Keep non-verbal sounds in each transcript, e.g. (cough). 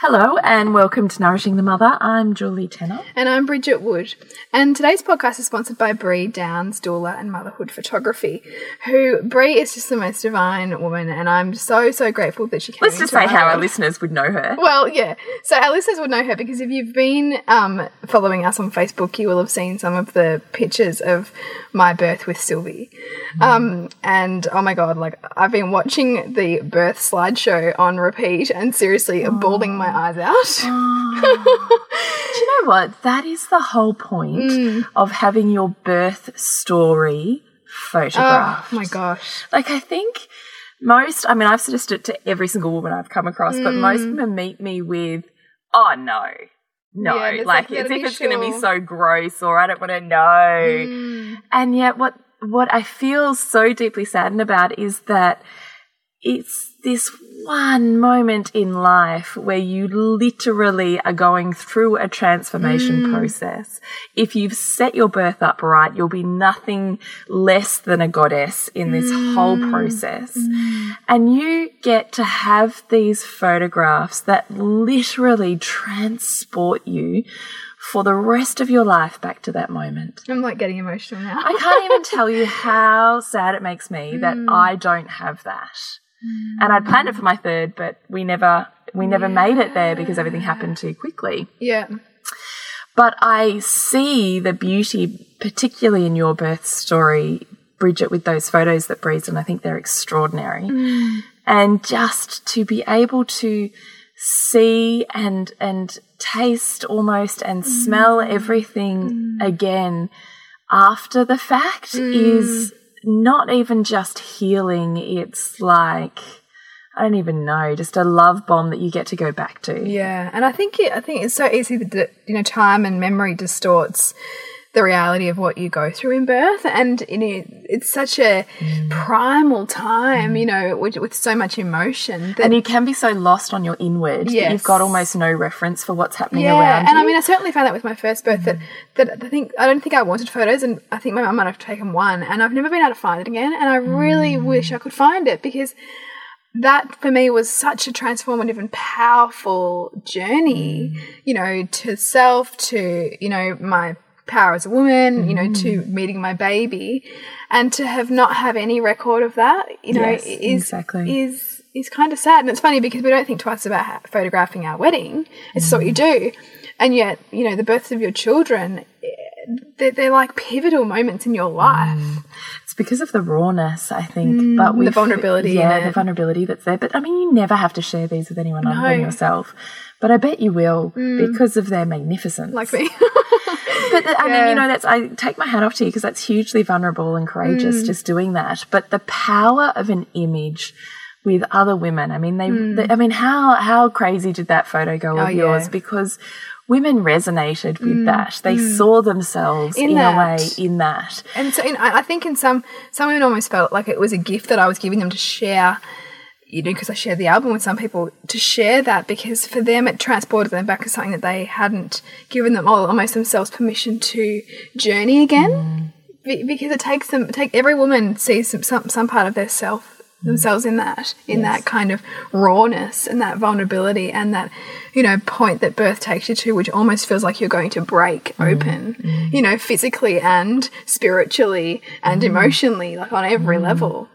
Hello and welcome to Nourishing the Mother. I'm Julie Tenner. And I'm Bridget Wood. And today's podcast is sponsored by Bree Downs, doula and motherhood photography, who Bree is just the most divine woman, and I'm so, so grateful that she came Let's just say how our listeners would know her. Well, yeah. So our listeners would know her because if you've been um, following us on Facebook, you will have seen some of the pictures of my birth with Sylvie. Um, and oh my god, like I've been watching the birth slideshow on repeat and seriously bawling my eyes out. (laughs) Do you know what? That is the whole point Mm. of having your birth story photographed. Oh my gosh. Like, I think most, I mean, I've suggested it to every single woman I've come across, but most women meet me with, oh no. No, Mm. Yeah, like like, as if be it's going to be so gross or I don't want to know. Mm. And yet, what what I feel so deeply saddened about is that it's this one moment in life where you literally are going through a transformation Mm. process. If you've set your birth up right, you'll be nothing less than a goddess in this whole Mm. process. And you get to have these photographs that literally transport you for the rest of your life back to that moment. I'm like getting emotional now. I can't even tell you (laughs) how sad it makes me that I don't have that. And I'd planned it for my third, but we never we never made it there because everything happened too quickly. yeah. But I see the beauty, particularly in your birth story, Bridget, with those photos that Bree's, and I think they're extraordinary. Mm. And just to be able to see and and taste almost and smell mm. everything mm. again after the fact is not even just healing. It's like I don't even know, just a love bomb that you get to go back to. Yeah, and I think it, I think it's so easy that you know time and memory distorts the reality of what you go through in birth, and you know, it's such a mm. primal time, you mm. know, with, with so much emotion. That, And you can be so lost on your inward that you've got almost no reference for what's happening yeah, around and you. And I mean, I certainly found that with my first birth that mm. that I think I don't think I wanted photos, and I think my mum might have taken one, and I've never been able to find it again, and I really wish I could find it because that for me was such a transformative and powerful journey, you know, to self, to, you know, my power as a woman, you know, to mm. meeting my baby and to have not have any record of that, you know, Yes, is exactly. is is kind of sad. And it's funny because we don't think twice about photographing our wedding. It's just what you mm. do. And yet, you know, the births of your children, they're, they're like pivotal moments in your life. Mm. It's because of the rawness, I think. but with Mm, vulnerability yeah, the vulnerability that's there. But I mean, you never have to share these with anyone other than yourself. But I bet you will because of their magnificence. Like me. (laughs) But the, I mean, you know, that's I take my hat off to you because that's hugely vulnerable and courageous Mm. just doing that. But the power of an image with other women. I mean, they, they- I mean, how how crazy did that photo go of Mm. Oh, yeah. yours? Because women resonated with that. They saw themselves in, Mm. In a way in that. And so, in, I I think in some some women almost felt like it was a gift that I was giving them to share. You know, because I shared the album with some people to share that because for them it transported them back to something that they hadn't given them all almost themselves permission to journey again. Mm. Be- because it takes them take every woman sees some some, some part of their self mm. themselves in that in that kind of rawness and that vulnerability and that you know point that birth takes you to which almost feels like you're going to break mm. open you know physically and spiritually and emotionally like on every level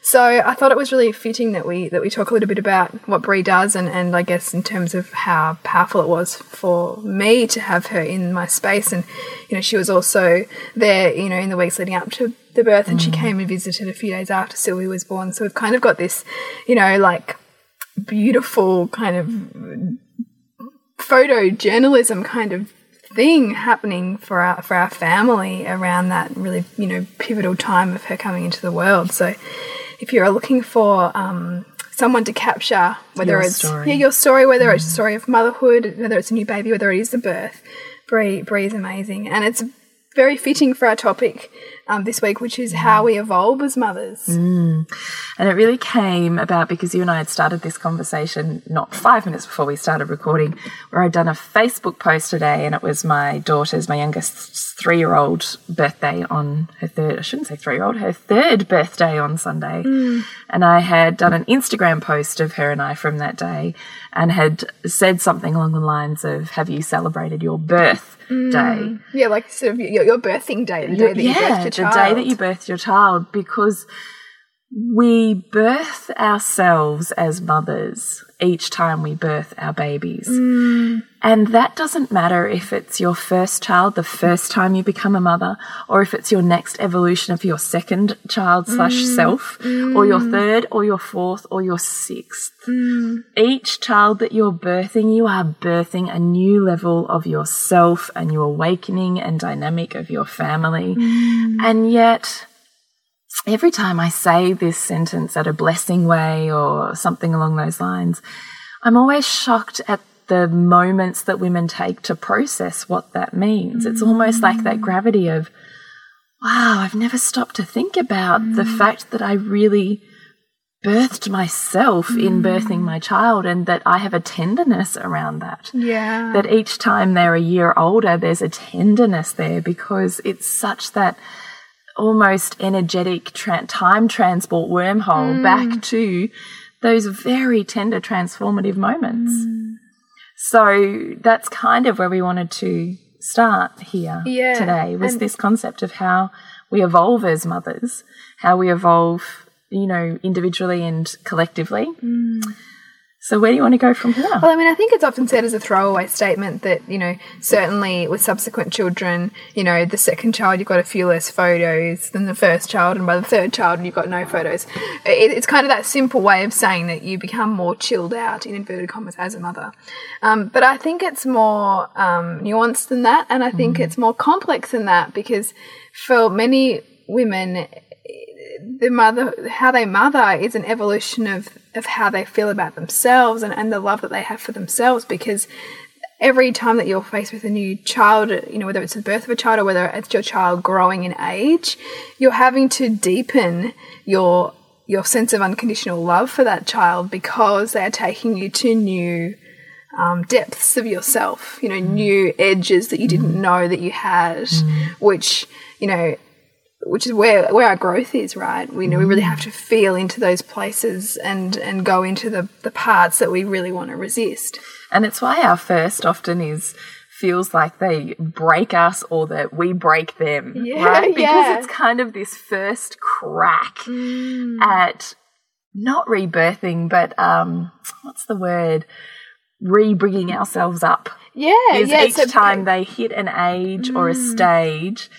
so I thought it was really fitting that we that we talk a little bit about what Bree does and, and I guess in terms of how powerful it was for me to have her in my space. And you know she was also there you know in the weeks leading up to the birth and she mm. came and visited a few days after Sylvie was born. So we've kind of got this you know like beautiful kind of photojournalism kind of thing happening for our for our family around that really you know pivotal time of her coming into the world. So if you're looking for um, someone to capture whether Your it's story. yeah your story, whether it's a story of motherhood, whether it's a new baby, whether it is the birth, Bree is amazing, and it's very fitting for our topic um, this week, which is how we evolve as mothers. And it really came about because you and I had started this conversation not five minutes before we started recording, where I'd done a Facebook post today, and it was my daughter's, my youngest three year old birthday on her third, I shouldn't say three year old, her third birthday on Sunday. And I had done an Instagram post of her and I from that day and had said something along the lines of, Have you celebrated your Mm. birthday? Yeah, like sort of your, your birthing day, the day that you birthed your the child. day that you birthed your child, because we birth ourselves as mothers each time we birth our babies. Mm. And that doesn't matter if it's your first child, the first time you become a mother, or if it's your next evolution of your second child slash Mm. self, or your third, or your fourth, or your sixth. Mm. Each child that you're birthing, you are birthing a new level of yourself and your awakening and dynamic of your family. And yet, every time I say this sentence at a blessing way or something along those lines, I'm always shocked at the moments that women take to process what that means. It's almost like that mm. gravity of, wow, I've never stopped to think about the mm. fact that I really birthed myself in mm. birthing my child and that I have a tenderness around that Yeah. that each time they're a year older, there's a tenderness there because it's such that almost energetic tra- time transport wormhole mm. back to those very tender transformative moments. Mm. So that's kind of where we wanted to start here Yeah, today was and- this concept of how we evolve as mothers, how we evolve, you know, individually and collectively. Mm. So where do you want to go from here? Well, I mean, I think it's often said as a throwaway statement that, you know, certainly with subsequent children, you know, the second child, you've got a few less photos than the first child, and by the third child, you've got no photos. It, it's kind of that simple way of saying that you become more chilled out, in inverted commas, as a mother. Um, but I think it's more um, nuanced than that, and I think it's more complex than that because for many women, the mother how they mother is an evolution of of how they feel about themselves and, and the love that they have for themselves because every time that you're faced with a new child you know whether it's the birth of a child or whether it's your child growing in age you're having to deepen your your sense of unconditional love for that child because they're taking you to new um, depths of yourself, you know, mm. new edges that you didn't mm. know that you had, mm. which, you know, which is where where our growth is, right? We know we really mm. have to feel into those places and and go into the the parts that we really want to resist. And it's why our first often is feels like they break us or that we break them. Yeah, right? Because yeah. it's kind of this first crack mm. at not rebirthing, but um what's the word? Re-bringing ourselves up. Yeah, Is yeah. each so- time they hit an age or a mm. stage,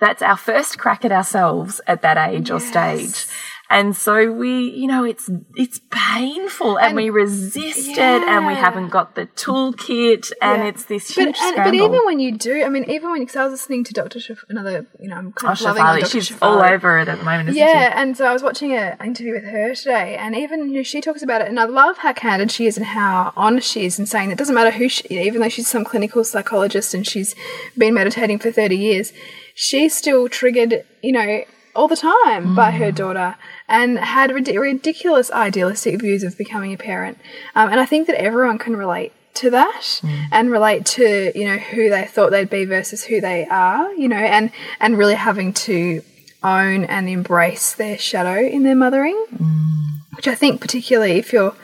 that's our first crack at ourselves at that age or stage. And so we, you know, it's it's painful and, And- we resist it and we haven't got the toolkit and Yeah. it's this but, huge and, but even when you do, I mean, even when because I was listening to Dr. Shaf- another, you know, I'm kind oh, of loving Dr. she's Shefali. all over it at the moment, isn't Yeah, and so I was watching an interview with her today, and even you know, she talks about it, and I love how candid she is and how honest she is in saying it doesn't matter who she, even though she's some clinical psychologist and she's been meditating for 30 years, she's still triggered, you know, all the time by her mm. daughter and had rid- ridiculous idealistic views of becoming a parent. Um, and I think that everyone can relate to that mm. and relate to you know who they thought they'd be versus who they are you know and and really having to own and embrace their shadow in their mothering mm. which i think particularly if you're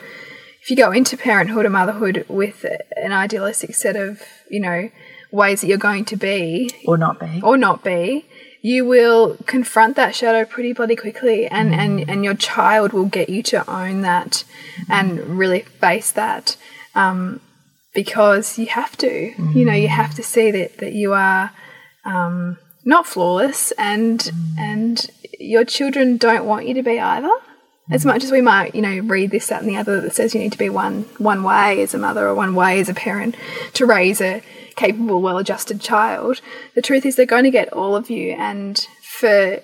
if you go into parenthood or motherhood with an idealistic set of you know ways that you're going to be Or not be. or not be, you will confront that shadow pretty bloody quickly, and and and your child will get you to own that and really face that, um, because you have to. You know, you have to see that that you are. Um, not flawless, and and your children don't want you to be either. As much as we might, you know, read this, that, and the other that says you need to be one one way as a mother or one way as a parent to raise a capable, well-adjusted child, the truth is they're going to get all of you, and for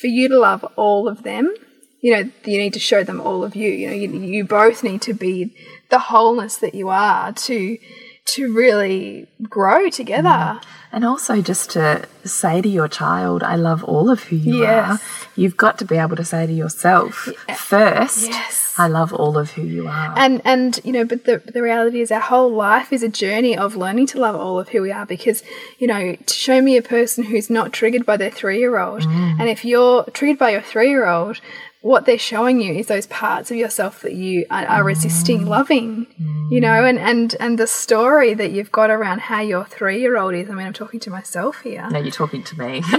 for you to love all of them, you know, you need to show them all of you. You know, you, you both need to be the wholeness that you are to to really grow together. Mm-hmm. And also just to say to your child, I love all of who you Yes. are. You've got to be able to say to yourself uh, first, Yes. I love all of who you are. And and you know, but the the reality is our whole life is a journey of learning to love all of who we are because, you know, to show me a person who's not triggered by their three year old. Mm. And if you're triggered by your three year old, what they're showing you is those parts of yourself that you are, are resisting loving, you know, and, and, and the story that you've got around how your three year old is. I mean, I'm talking to myself here. no, you're talking to me. (laughs)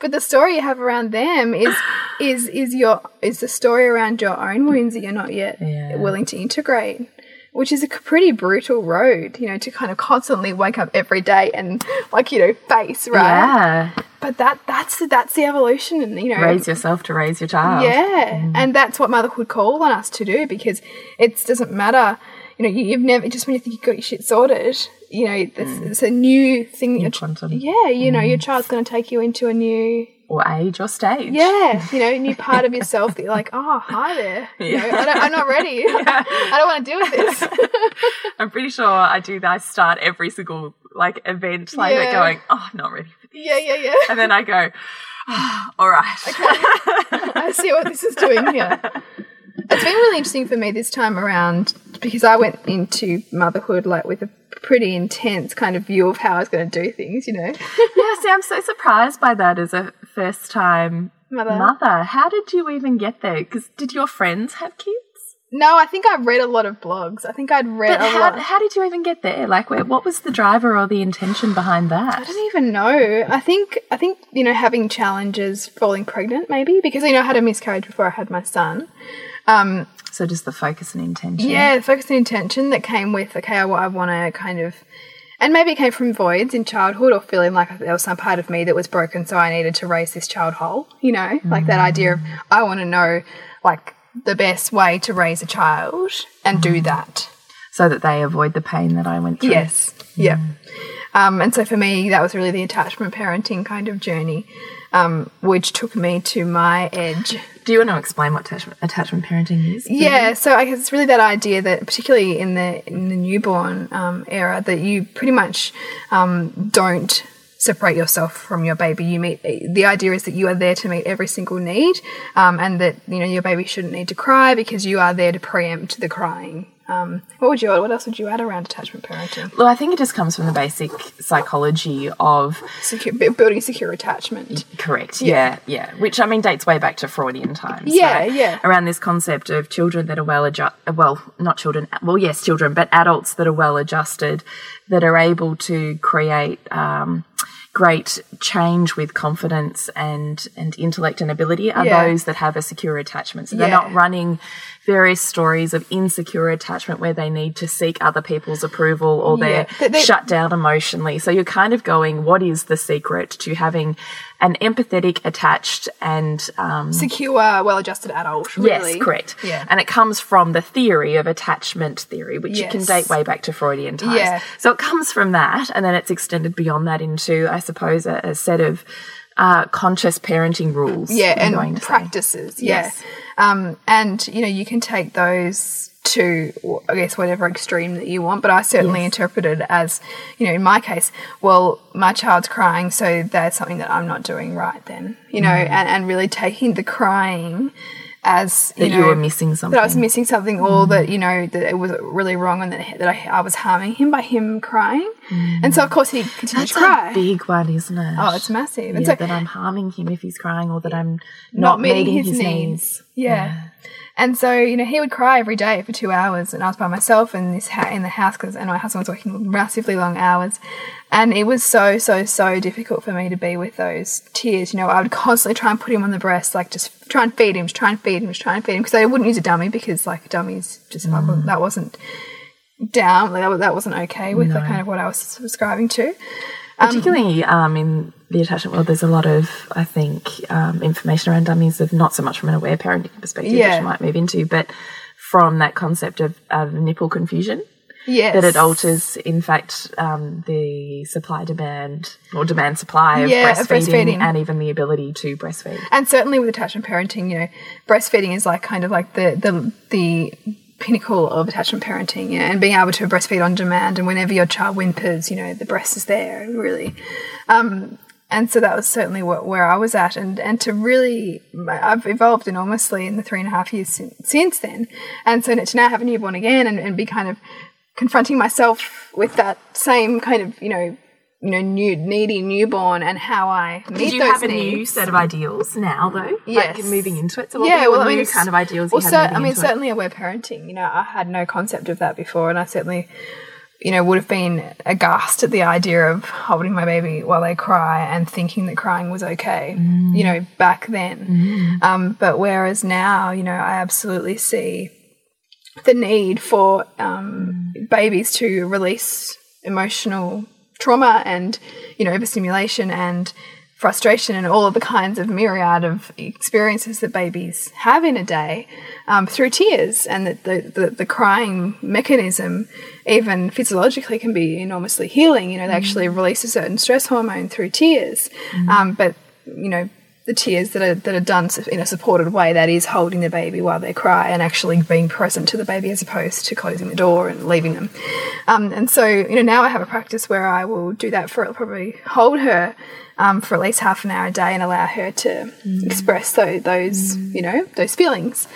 but the story you have around them is is is your is the story around your own wounds that you're not yet Yeah. willing to integrate which is a pretty brutal road you know to kind of constantly wake up every day and like you know face right yeah. But that that's the, that's the evolution and you know Raise yourself to raise your child. yeah mm. and that's what motherhood calls on us to do because it doesn't matter you know you, you've never just when you think you've got your shit sorted you know it's, mm. it's a new thing New yeah you know your mm. child's going to take you into a new Or age or stage. yeah, (laughs) you know, a new part of yourself that you're like, oh, hi there. (laughs) You know, I don't, I'm not ready. (laughs) I don't want to deal with this. I'm pretty sure I do that. I start every single like event like that Yeah. going, oh, not ready. Yeah, yeah, yeah. And then I go, "Ah, (sighs) all right. I see what this is doing here. It's been really interesting for me this time around because I went into motherhood like with a pretty intense kind of view of how I was going to do things, you know. (laughs) yeah, see, I'm so surprised by that as a first time Mother. mother. How did you even get there? Because did your friends have kids? No, I think I read a lot of blogs. I think I'd read But a how, lot. how did you even get there? Like, where, what was the driver or the intention behind that? I don't even know. I think I think you know having challenges falling pregnant maybe because you know I had a miscarriage before I had my son. Um, So just the focus and intention. Yeah, the focus and intention that came with, okay, I, I want to kind of, and maybe it came from voids in childhood or feeling like there was some part of me that was broken, so I needed to raise this child whole, you know, like that idea of, I want to know, like, the best way to raise a child and do that. So that they avoid the pain that I went through. Yes. Yeah. Um, and so for me, that was really the attachment parenting kind of journey, um, which took me to my edge. Do you want to explain what attachment, attachment parenting is? Yeah, so I guess it's really that idea that, particularly in the in the newborn um, era, that you pretty much um, don't separate yourself from your baby. You meet the idea is that you are there to meet every single need, um, and that you know your baby shouldn't need to cry because you are there to preempt the crying. Um, what would you? What else would you add around attachment parenting? Well, I think it just comes from the basic psychology of Secure, building secure attachment. correct. Yeah. yeah, Which I mean dates way back to Freudian times. Yeah, right? yeah. Around this concept of children that are well adjusted. Well, not children. Well, yes, children, but adults that are well adjusted, that are able to create. Um, Great change with confidence and and intellect and ability are Yeah. those that have a secure attachment. So they're not running various stories of insecure attachment where they need to seek other people's approval or they're They- they- shut down emotionally. So you're kind of going, what is the secret to having an empathetic, attached, and um, Secure, well-adjusted adult. Really. yes, correct. Yeah. And it comes from the theory of attachment theory, which you can date way back to Freudian times. Yeah. So it comes from that, and then it's extended beyond that into, I suppose, a, a set of uh, conscious parenting rules. yeah I'm and practices yeah Yes. um and you know you can take those to i guess whatever extreme that you want but i certainly interpret it as you know in my case well my child's crying so that's something that i'm not doing right then you know Mm. and, and really taking the crying as you That know you were missing something. that I was missing something, or that you know that it was really wrong, and that, that I, I was harming him by him crying, and so of course he continued That's to cry. a big one, isn't it? oh, it's massive. yeah, and so that I'm harming him if he's crying, or that I'm not not, meeting meeting, his his, needs. needs. Yeah. And so, you know, he would cry every day for two hours, and I was by myself in this ha- in the house because, and my husband was working massively long hours, and it was so so so difficult for me to be with those tears. You know, I would constantly try and put him on the breast, like just try and feed him, just try and feed him, just try and feed him, because I wouldn't use a dummy because like dummies just mm. wasn't- that wasn't down, like that, that wasn't okay with the kind of what I was subscribing to. Particularly um, in the attachment world, there's a lot of, I think, um, information around dummies of not so much from an aware parenting perspective, Yeah. which you might move into, but from that concept of, of nipple confusion. Yes, That it alters, in fact, um, the supply demand or demand supply of Yeah, of breastfeeding, breastfeeding. and even the ability to breastfeed. and certainly with attachment parenting, you know, breastfeeding is like kind of like the the the pinnacle of attachment parenting you know, and being able to breastfeed on demand and whenever your child whimpers you know the breast is there really. Um, and so that was certainly what, where I was at and and to really I've evolved enormously in the three and a half years since, since then. And so to now have a newborn again and, and be kind of confronting myself with that same kind of you know you know, new, needy newborn and how I meet Did you those have a needs. new set of ideals now, though? Yes. Like moving into it? So what yeah, well, I mean, kind of ideals Well, you had moving I mean, into it? certainly aware parenting. You know, I had no concept of that before, and I certainly, you know, would have been aghast at the idea of holding my baby while they cry and thinking that crying was okay. Mm. You know, back then. Um, but whereas now, you know, I absolutely see the need for um, babies to release emotional trauma and you know overstimulation and frustration and all of the kinds of myriad of experiences that babies have in a day um, through tears. And that the, the, the crying mechanism even physiologically can be enormously healing. You know they actually release a certain stress hormone through tears. Um, but you know the tears that are that are done in a supported way that is holding the baby while they cry and actually being present to the baby as opposed to closing the door and leaving them. Um, and so you know now I have a practice where I will do that for probably hold her um, for at least half an hour a day and allow her to express those, those you know those feelings.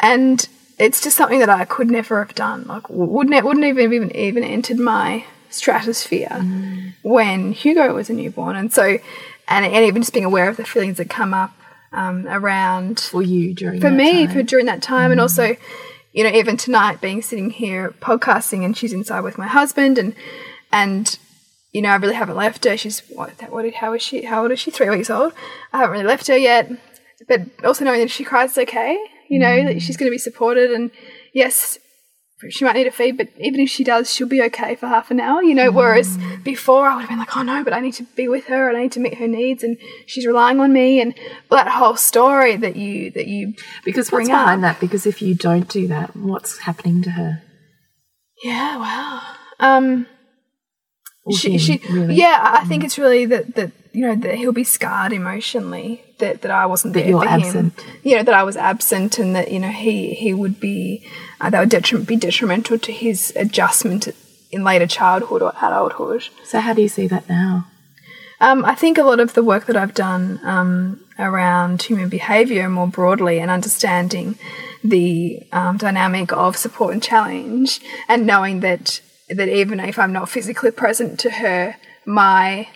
And it's just something that I could never have done like wouldn't it wouldn't even even even entered my stratosphere when Hugo was a newborn. And so and, and even just being aware of the feelings that come up um, around for you during for that me time? for during that time and also you know even tonight being sitting here podcasting and she's inside with my husband and and you know I really haven't left her. She's what what how is she how old is she? Three weeks old. I haven't really left her yet. But also knowing that if she cries it's okay. You know that she's going to be supported and yes she might need a feed, but even if she does, she'll be okay for half an hour, you know. Whereas before, I would have been like, oh no, but I need to be with her and I need to meet her needs, and she's relying on me, and that whole story that you that you Because what's bring up. behind that? Because if you don't do that, what's happening to her? Yeah, wow. Um, Or she, him, she, really? yeah, I I think it's really that that you know that he'll be scarred emotionally that that I wasn't That there you're for absent. him. You know that I was absent, and that you know he he would be uh, that would detrim- be detrimental to his adjustment in later childhood or adulthood. So how do you see that now? Um, I think a lot of the work that I've done um, around human behaviour more broadly and understanding the um, dynamic of support and challenge, and knowing that that even if I'm not physically present to her, my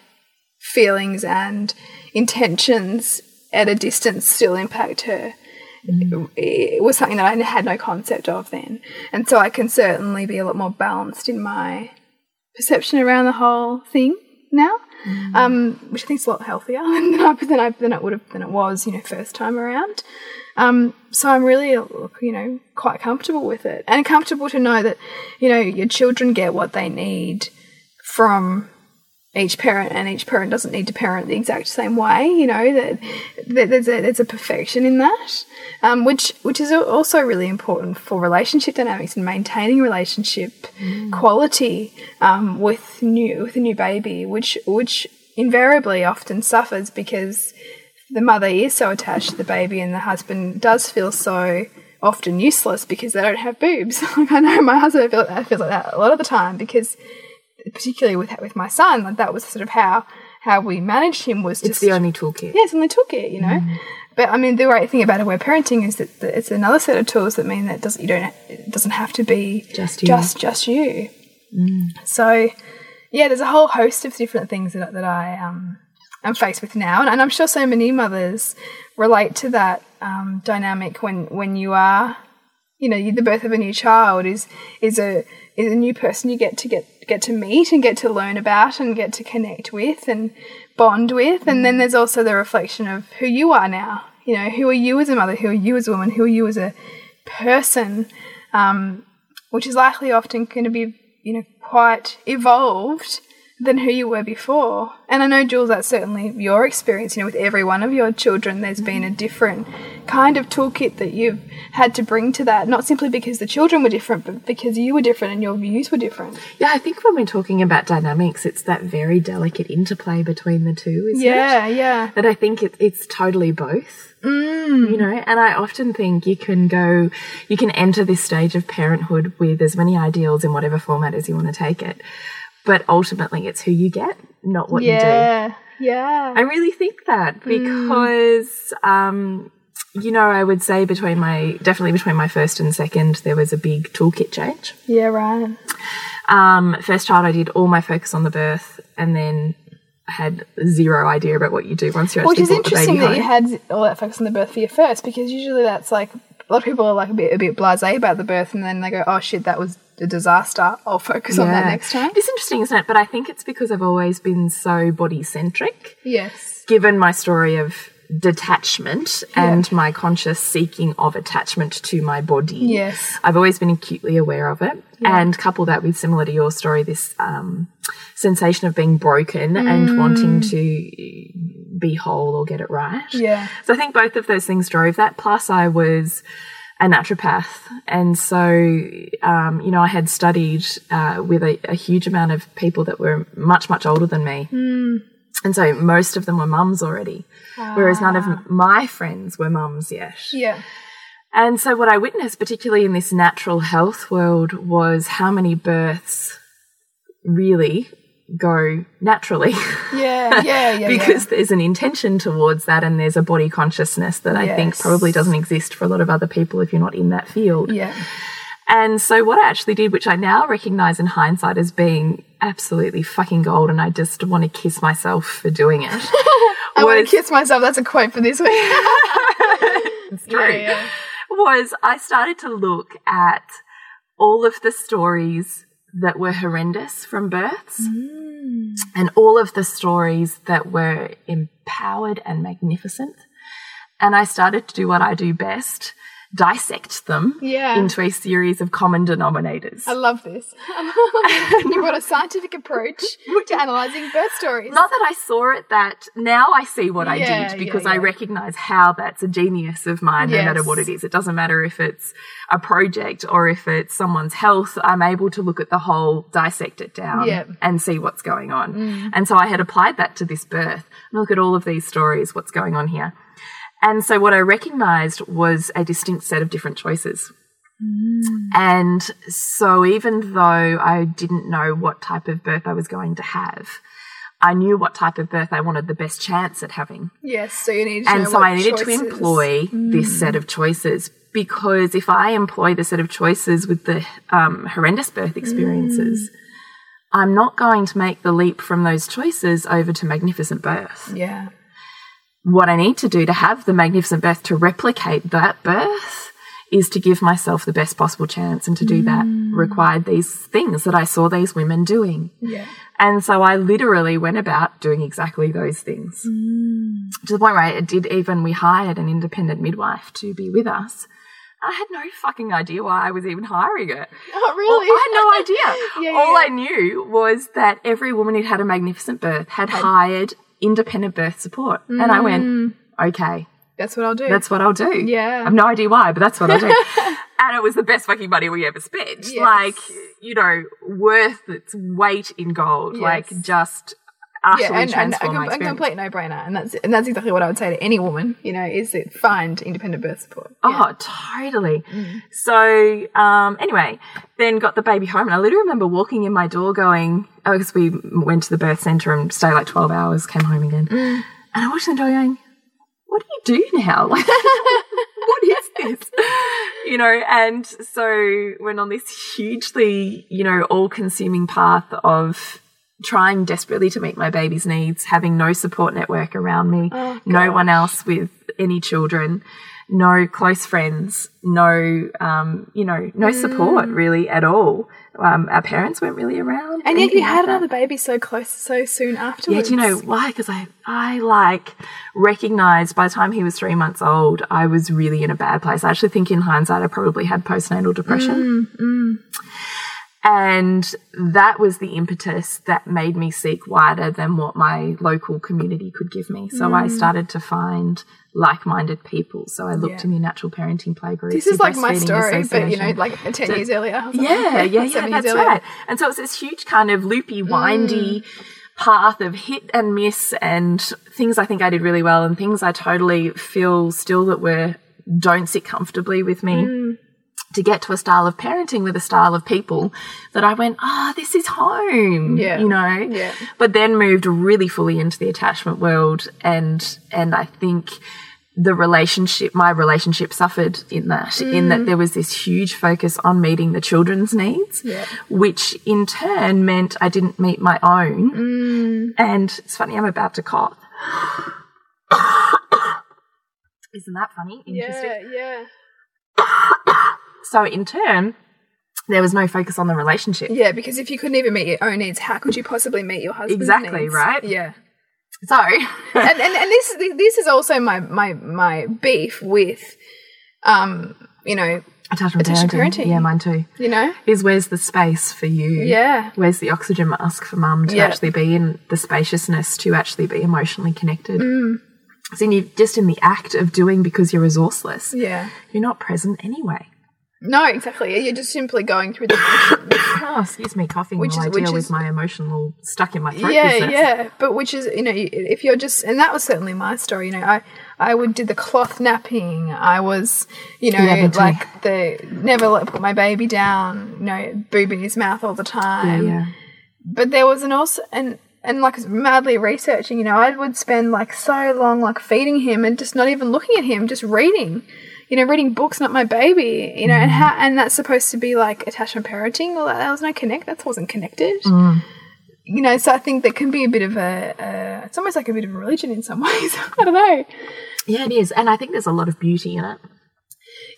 feelings and intentions at a distance still impact her. It was something that I had no concept of then, and so I can certainly be a lot more balanced in my perception around the whole thing now, um, which I think is a lot healthier (laughs) than I than I than it would have than it was, you know, first time around. Um, so I'm really, you know, quite comfortable with it, and comfortable to know that, you know, your children get what they need from each parent, and each parent doesn't need to parent the exact same way. You know that, that there's a there's a perfection in that, um, which which is also really important for relationship dynamics and maintaining relationship quality um, with new with a new baby, which which invariably often suffers because the mother is so attached to the baby, and the husband does feel so often useless because they don't have boobs. (laughs) like I know my husband feels feels like that a lot of the time because particularly with with my son, like that was sort of how how we managed him was It's just the only toolkit. yeah, it's the toolkit, you know. But I mean, the great thing about aware parenting is that, it's another set of tools that mean that doesn't you don't it doesn't have to be Just you. just just you. So yeah, there's a whole host of different things that that I um am faced with now, and, and I'm sure so many mothers relate to that um, dynamic when when you are you know, the birth of a new child is is a is a new person you get to get get to meet and get to learn about and get to connect with and bond with. And then there's also the reflection of who you are now. You know, who are you as a mother? Who are you as a woman? Who are you as a person? Um, which is likely often going to be, you know, quite evolved than who you were before. And I know, Jules, that's certainly your experience. You know, with every one of your children, there's been a different kind of toolkit that you've had to bring to that, not simply because the children were different, but because you were different and your views were different. Yeah, I think when we're talking about dynamics, it's that very delicate interplay between the two, isn't it? Yeah, yeah. That I think it, it's totally both. Mm. You know, and I often think you can go, you can enter this stage of parenthood with as many ideals in whatever format as you want to take it. But ultimately, it's who you get, not what you do. Yeah, yeah. I really think that because, um, you know, I would say between my, definitely between my first and second, there was a big toolkit change. yeah, right. Um, first child, I did all my focus on the birth and then had zero idea about what you do once you Which actually is interesting that you had all that focus on the birth for your first, because usually that's like a lot of people are like a bit a bit blasé about the birth, and then they go, "Oh shit, that was a disaster. I'll focus on that next time." It's interesting, isn't it? But I think it's because I've always been so body centric. Yes. given my story of detachment and my conscious seeking of attachment to my body. Yes. I've always been acutely aware of it. And couple that with similar to your story, this um, sensation of being broken Mm. and wanting to be whole or get it right. Yeah. So I think both of those things drove that. Plus, I was a naturopath. And so, um, you know, I had studied uh, with a, a huge amount of people that were much, much older than me. And so most of them were mums already, whereas none of ah. my friends were mums yet. Yeah. And so, what I witnessed, particularly in this natural health world, was how many births really go naturally. Yeah. Yeah. Yeah. (laughs) because there's an intention towards that and there's a body consciousness that I think probably doesn't exist for a lot of other people if you're not in that field. yeah. And so what I actually did, which I now recognize in hindsight as being absolutely fucking gold and I just want to kiss myself for doing it. (laughs) I want to kiss myself. That's a quote for this week. (laughs) it's true. Was I started to look at all of the stories that were horrendous from births mm. and all of the stories that were empowered and magnificent. And I started to do what I do best dissect them Yeah. into a series of common denominators. I love this. (laughs) you brought a scientific approach to analysing birth stories. Not that I saw it that now I see what I Yeah, did yeah, because I recognize how that's a genius of mine, no matter what it is. It doesn't matter if it's a project or if it's someone's health. I'm able to look at the whole, dissect it down, Yeah. Mm. and see what's going on. And so I had applied that to this birth. Look at all of these stories, what's going on here. And so what I recognized was a distinct set of different choices. And so even though I didn't know what type of birth I was going to have, I knew what type of birth I wanted the best chance at having. yes. So you need to And so I needed to choices- Mm. employ this set of choices because if I employ the set of choices with the um, horrendous birth experiences, Mm. I'm not going to make the leap from those choices over to magnificent birth Yeah. What I need to do to have the magnificent birth to replicate that birth is to give myself the best possible chance and to do that mm. required these things that I saw these women doing. Yeah. And so I literally went about doing exactly those things. Mm. To the point where I did even, we hired an independent midwife to be with us. I had no fucking idea why I was even hiring her. Oh, Well, really? I had no idea. (laughs) Yeah, All yeah. I knew was that every woman who'd had a magnificent birth had hired independent birth support. And I went, mm. okay, That's what I'll do. that's what I'll do. Yeah. I have no idea why, but that's what I'll do. (laughs) and it was the best fucking money we ever spent. Yes. Like, you know, worth its weight in gold. Like, just utterly and, and a, transform my com- a experience. complete no-brainer, and that's and that's exactly what I would say to any woman. You know, is it find independent birth support. Oh, totally. Mm. So, um, anyway, then got the baby home, and I literally remember walking in my door going, oh, because we went to the birth center and stayed like 12 hours, came home again. Mm. And I watched the door going, what do you do now? (laughs) Like, what is this? (laughs) You know, and so went on this hugely, you know, all consuming path of trying desperately to meet my baby's needs, having no support network around me, Oh, no one else with any children, no close friends, no, um, you know, no support really at all. Um, our parents weren't really around. Mm. And yet you anything like had another baby so close, so soon after Yeah, do you know why? Because I, I like recognized by the time he was three months old, I was really in a bad place. I actually think in hindsight, I probably had postnatal depression. And that was the impetus that made me seek wider than what my local community could give me. So I mm. started to find like-minded people. So I looked Yeah. in the natural parenting play groups. This is like my story, but you know, like 10 years earlier. (laughs) Yeah, yeah, yeah, that's earlier. right. And so it's this huge kind of loopy, mm. windy path of hit and miss and things I think I did really well and things I totally feel still that were don't sit comfortably with me. Mm. To get to a style of parenting with a style of people that I went, ah, this is home. Yeah. You know? Yeah. But then moved really fully into the attachment world and and I think the relationship my relationship suffered in that in that there was this huge focus on meeting the children's needs Yeah. which in turn meant i didn't meet my own and it's funny i'm about to cough (coughs) isn't that funny interesting Yeah, yeah. So in turn there was no focus on the relationship Yeah, because if you couldn't even meet your own needs, how could you possibly meet your husband's Exactly, needs? right? Yeah. so (laughs) and, and and this this is also my my my beef with um you know attachment Attachment parenting. parenting. yeah mine too you know is where's the space for you Yeah. where's the oxygen mask for mum to Yeah. actually be in the spaciousness to actually be emotionally connected Mm. so you're just in the act of doing because you're resourceless yeah you're not present anyway no exactly. You're just simply going through the (coughs) oh excuse me coughing Which while is- I deal which with is- my emotional stuck in my throat yeah business. yeah. But which is you know if you're just and that was certainly my story you know i i would did the cloth napping. I was you know Yeah, like the never let put my baby down you know boob in his mouth all the yeah, time yeah. but there was an also and and like madly researching you know i would spend like so long like feeding him and just not even looking at him just reading you know reading books not my baby you know and mm. how and that's supposed to be like attachment parenting. Well that was no connect that wasn't connected. Mm. You know so i think that can be a bit of a, a it's almost like a bit of a religion in some (laughs) ways. I don't know. Yeah it is. And i think there's a lot of beauty in it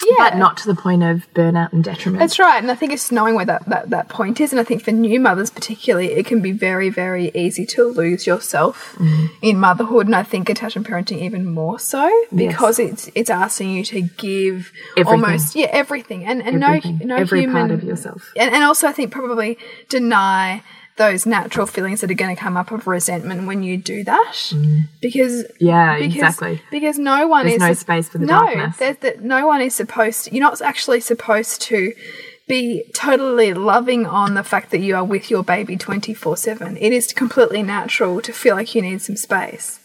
yeah but not to the point of burnout and detriment That's right, and I think it's knowing where that, that, that point is, and I think for new mothers particularly, it can be very, very easy to lose yourself mm. in motherhood, and I think attachment parenting even more so because it's it's asking you to give Everything. almost yeah everything, and and Everything. no no every human part of yourself and, and also I think probably deny those natural feelings that are going to come up of resentment when you do that. Because yeah because, exactly. because no one There's is no space for the no, darkness. there's that no one is supposed to, you're not actually supposed to be totally loving on the fact that you are with your baby 24/7 it is completely natural to feel like you need some space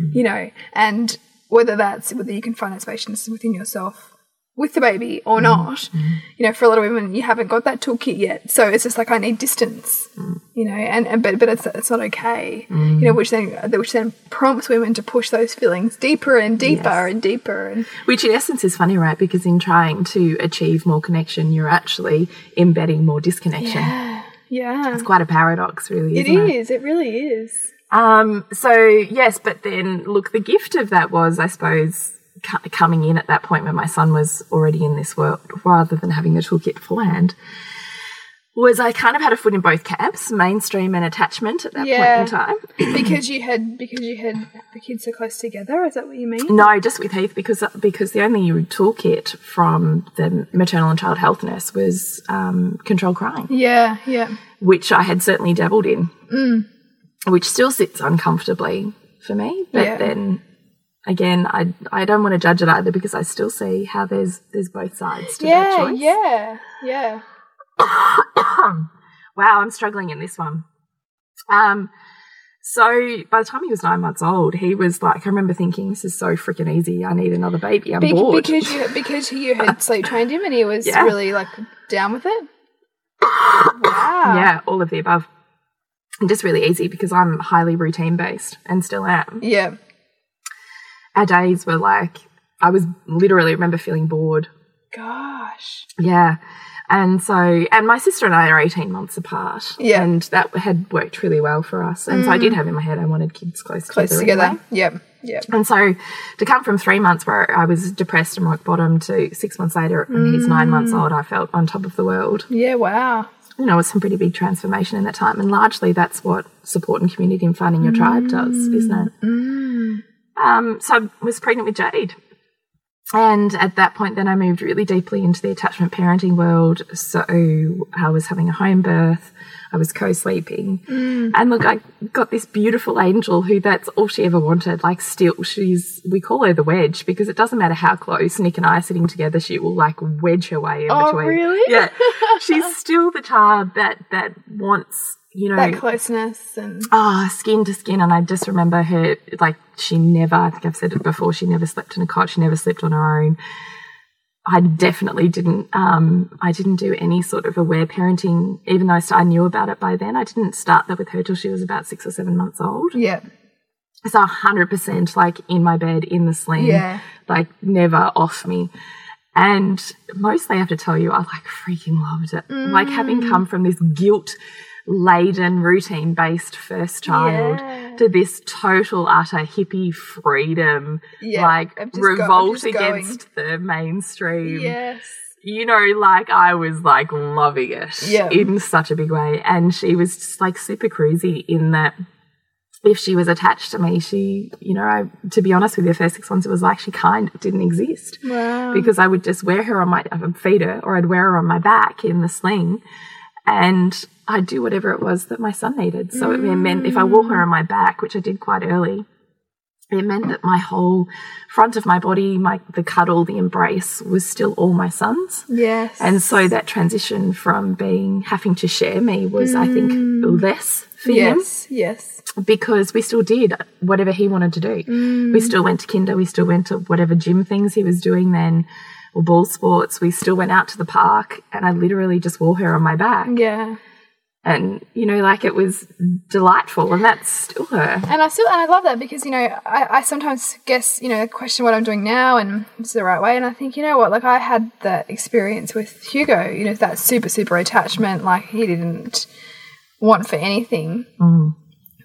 Mm-hmm. you know and whether that's whether you can find that space within yourself with the baby or Mm-hmm. not you know for a lot of women you haven't got that toolkit yet so it's just like i need distance Mm. you know and, and but but it's it's not okay you know which then which then prompts women to push those feelings deeper and deeper Yes. and deeper and Which in essence is funny, right? Because in trying to achieve more connection, you're actually embedding more disconnection. yeah yeah. It's quite a paradox, really. it isn't is it really is Um, so yes, but then look, the gift of that was, I suppose, coming in at that point when my son was already in this world, rather than having the toolkit beforehand, was I kind of had a foot in both camps, mainstream and attachment at that Yeah. point in time. (clears throat) (clears throat) because you had because you had the kids so close together is that what you mean No, just with Heath because because the only toolkit from the maternal and child health nurse was um, control crying. yeah yeah which I had certainly dabbled in, which still sits uncomfortably for me. But Yeah. then again, I I don't want to judge it either because I still see how there's there's both sides to that yeah choice. yeah yeah (coughs) Wow, I'm struggling in this one. Um, so by the time he was nine months old, he was like, I remember thinking, this is so freaking easy. I need another baby. I'm Be- bored. because you because you had (laughs) sleep trained him and he was Yeah. really like down with it (coughs) wow yeah, all of the above. And just really easy because I'm highly routine based and still am. yeah our days were like I was literally remember feeling bored. gosh Yeah. And so and my sister and I are 18 months apart. Yeah. Mm. And that had worked really well for us. And so I did have in my head I wanted kids close, close together. together anyway. yep yep And so to come from three months where I was depressed and rock bottom to six months later when he's nine months Mm. old, I felt on top of the world. yeah wow You know, it's some pretty big transformation in that time. And largely that's what support and community and finding your tribe does, isn't it? Um, so I was pregnant with Jade. and at that point, then I moved really deeply into the attachment parenting world. So I was having a home birth. I was co-sleeping. Mm. And look, I got this beautiful angel who that's all she ever wanted. Like still, she's, we call her the wedge because it doesn't matter how close Nick and I are sitting together, she will like wedge her way in between. Oh, between. really? Yeah. (laughs) She's still the child that, that wants, you know, That closeness and ah, skin to skin. And I just remember her, like, she never, I think I've said it before, she never slept in a cot, she never slept on her own. I definitely didn't, um, I didn't do any sort of aware parenting, even though I, I knew about it by then. I didn't start that with her till she was about six or seven months old. yeah. So 100% like in my bed, in the sling, Yeah. like never off me. And mostly I have to tell you, I like freaking loved it. Like having Mm. come from this guilt laden, routine based first child Yeah. to this total, utter hippie freedom, Yeah, like just go- revolt going. against the mainstream Yes. you know, like I was like loving it Yeah. in such a big way. And she was just like super crazy in that if she was attached to me, she, you know, I, to be honest with you, the first six months, it was like she kind of didn't exist Wow. because I would just wear her on my, I'd feed her or I'd wear her on my back in the sling and I'd do whatever it was that my son needed. So it meant if I wore her on my back, which I did quite early, it meant that my whole front of my body, my the cuddle, the embrace was still all my son's. Yes. And so that transition from being having to share me was, I think, mm. less for yes. Yes. him because we still did whatever he wanted to do. We mm. still went to kinder, we still went to whatever gym things he was doing then, or ball sports. We still went out to the park, and I literally just wore her on my back. Yeah. And, you know, like it was delightful, and that's still her. And I still and I love that because you know I, I sometimes guess you know question what I'm doing now and it's the right way? And I think you know what like I had that experience with Hugo you know that super super attachment like he didn't want for anything. Mm.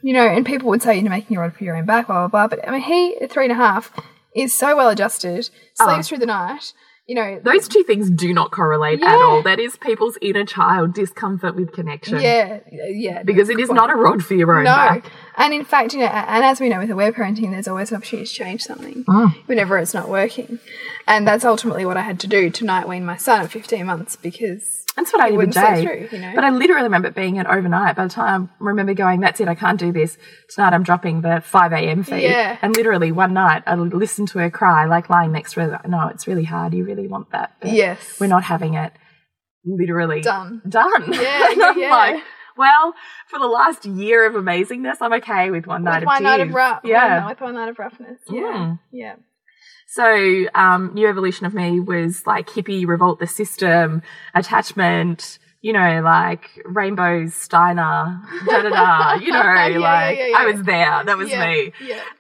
You know and people would say you know making your own for your own back blah blah blah. But I mean he at three and a half is so well adjusted sleeps oh. through the night you know Those two things do not correlate at all. That is people's inner child discomfort with connection. yeah yeah Because it is not a rod for your own No. back. And in fact, you know, and as we know with aware parenting, there's always an opportunity to change something Mm. whenever it's not working. And that's ultimately what I had to do to night wean my son at 15 months because That's what I did with Jay. through, you know? But I literally remember being an overnight. By the time I remember going, that's it, I can't do this. Tonight I'm dropping the 5 a.m. feed. Yeah. And literally one night I listened to her cry, like lying next to her. No, it's really hard. You really want that. But Yes. We're not having it. Literally. Done. Done. Yeah, (laughs) I'm yeah. like, well, for the last year of amazingness, I'm okay with one night with of night of rough, Yeah. with my night of roughness. Yeah, Mm. yeah. So, um, new evolution of me was like hippie, revolt the system, attachment, you know, like rainbows, Steiner, da da da, you (laughs) know, Yeah, like yeah, yeah. I was there. That was me.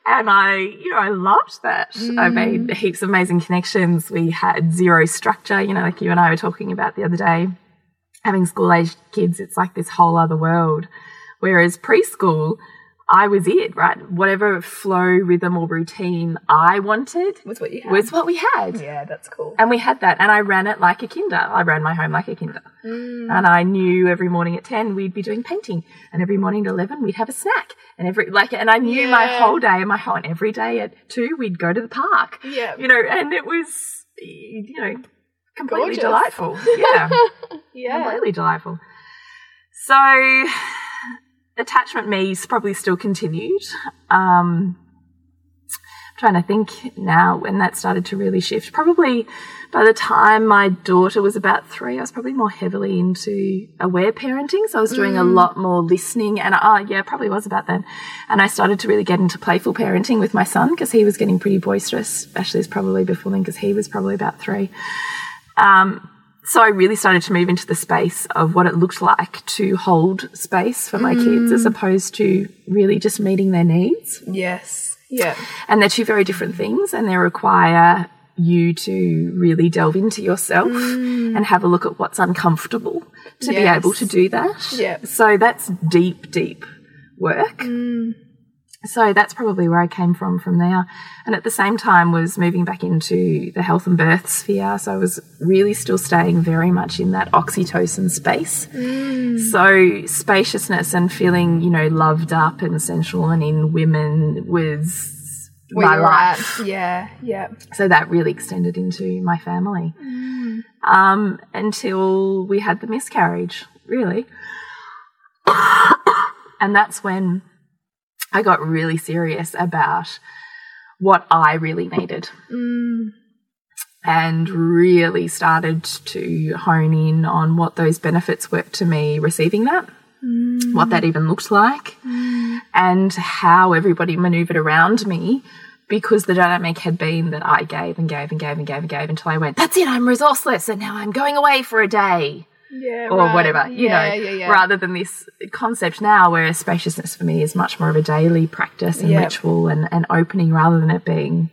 And I, you know, I loved that. I made heaps of amazing connections. We had zero structure, you know, like you and I were talking about the other day. Having school aged kids, it's like this whole other world. Whereas preschool, I was it, right? Whatever flow, rhythm, or routine I wanted Was what you had. was what we had. yeah, that's cool. And we had that. And I ran it like a kinder. I ran my home like a kinder. Mm. And I knew every morning at 10 we'd be doing painting. And every morning at 11 we'd have a snack. And every, like, and I knew my whole day and my whole, and every day at 2 we'd go to the park. Yeah. You know, and it was, you know, completely Gorgeous. delightful. Yeah. (laughs) Yeah. completely delightful. So, attachment me's probably still continued. Um, I'm trying to think now when that started to really shift. Probably by the time my daughter was about three, I was probably more heavily into aware parenting. So I was doing a lot more listening, and oh yeah, probably was about then. And I started to really get into playful parenting with my son because he was getting pretty boisterous. Ashley's probably before then because he was probably about three. Um, so I really started to move into the space of what it looked like to hold space for my kids as mm. opposed to really just meeting their needs. Yes. Yeah. And they're two very different things and they require you to really delve into yourself mm. and have a look at what's uncomfortable to be able to do that. Yeah. So that's deep, deep work. Mm. So that's probably where I came from from there. And at the same time was moving back into the health and birth sphere. So I was really still staying very much in that oxytocin space. So spaciousness and feeling, you know, loved up and sensual and in women was my life. at. Yeah, yeah. So that really extended into my family. Um, until we had the miscarriage, really. (coughs) and that's when I got really serious about what I really needed. Mm. And really started to hone in on what those benefits were to me receiving that, mm. what that even looked like, mm. and how everybody maneuvered around me because the dynamic had been that I gave and gave and gave and gave and gave until I went, that's it, I'm resourceless, and now I'm going away for a day Yeah, or right. whatever, you yeah, know, yeah, rather than this concept now where spaciousness for me is much more of a daily practice and Yep. ritual and, and opening rather than it being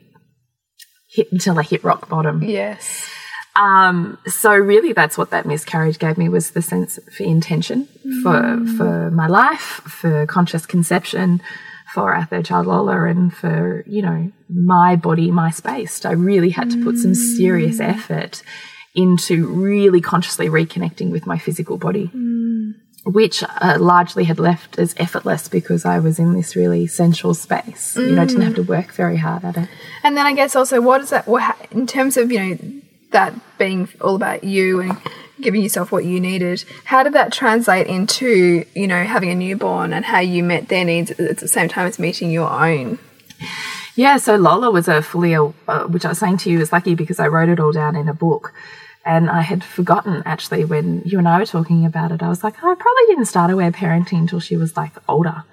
hit until I hit rock bottom. Yes. Um, so really that's what that miscarriage gave me was the sense for intention for for my life, for conscious conception, for our third child Lola and for, you know, my body, my space. I really had to put some serious effort into really consciously reconnecting with my physical body. Which uh, largely had left as effortless because I was in this really sensual space. You know, I didn't have to work very hard at it. And then I guess also, what is that? What, in terms of you know that being all about you and giving yourself what you needed, how did that translate into you know having a newborn and how you met their needs at the same time as meeting your own? Yeah, so Lola was a fully, uh, which I was saying to you is lucky because I wrote it all down in a book. And I had forgotten actually when you and I were talking about it. I was like, oh, I probably didn't start aware parenting until she was like older.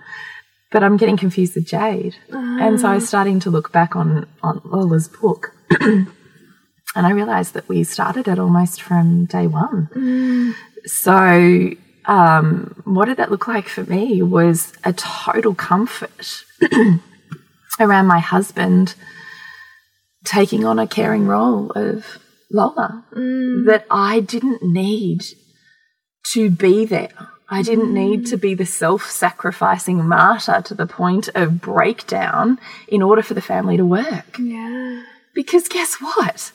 But I'm getting confused with Jade. And so I was starting to look back on, on Lola's book. (clears throat) and I realized that we started it almost from day one. So, um, what did that look like for me was a total comfort (clears throat) around my husband taking on a caring role of Lola mm. that I didn't need to be there. I didn't mm. need to be the self sacrificing martyr to the point of breakdown in order for the family to work. Yeah. Because guess what?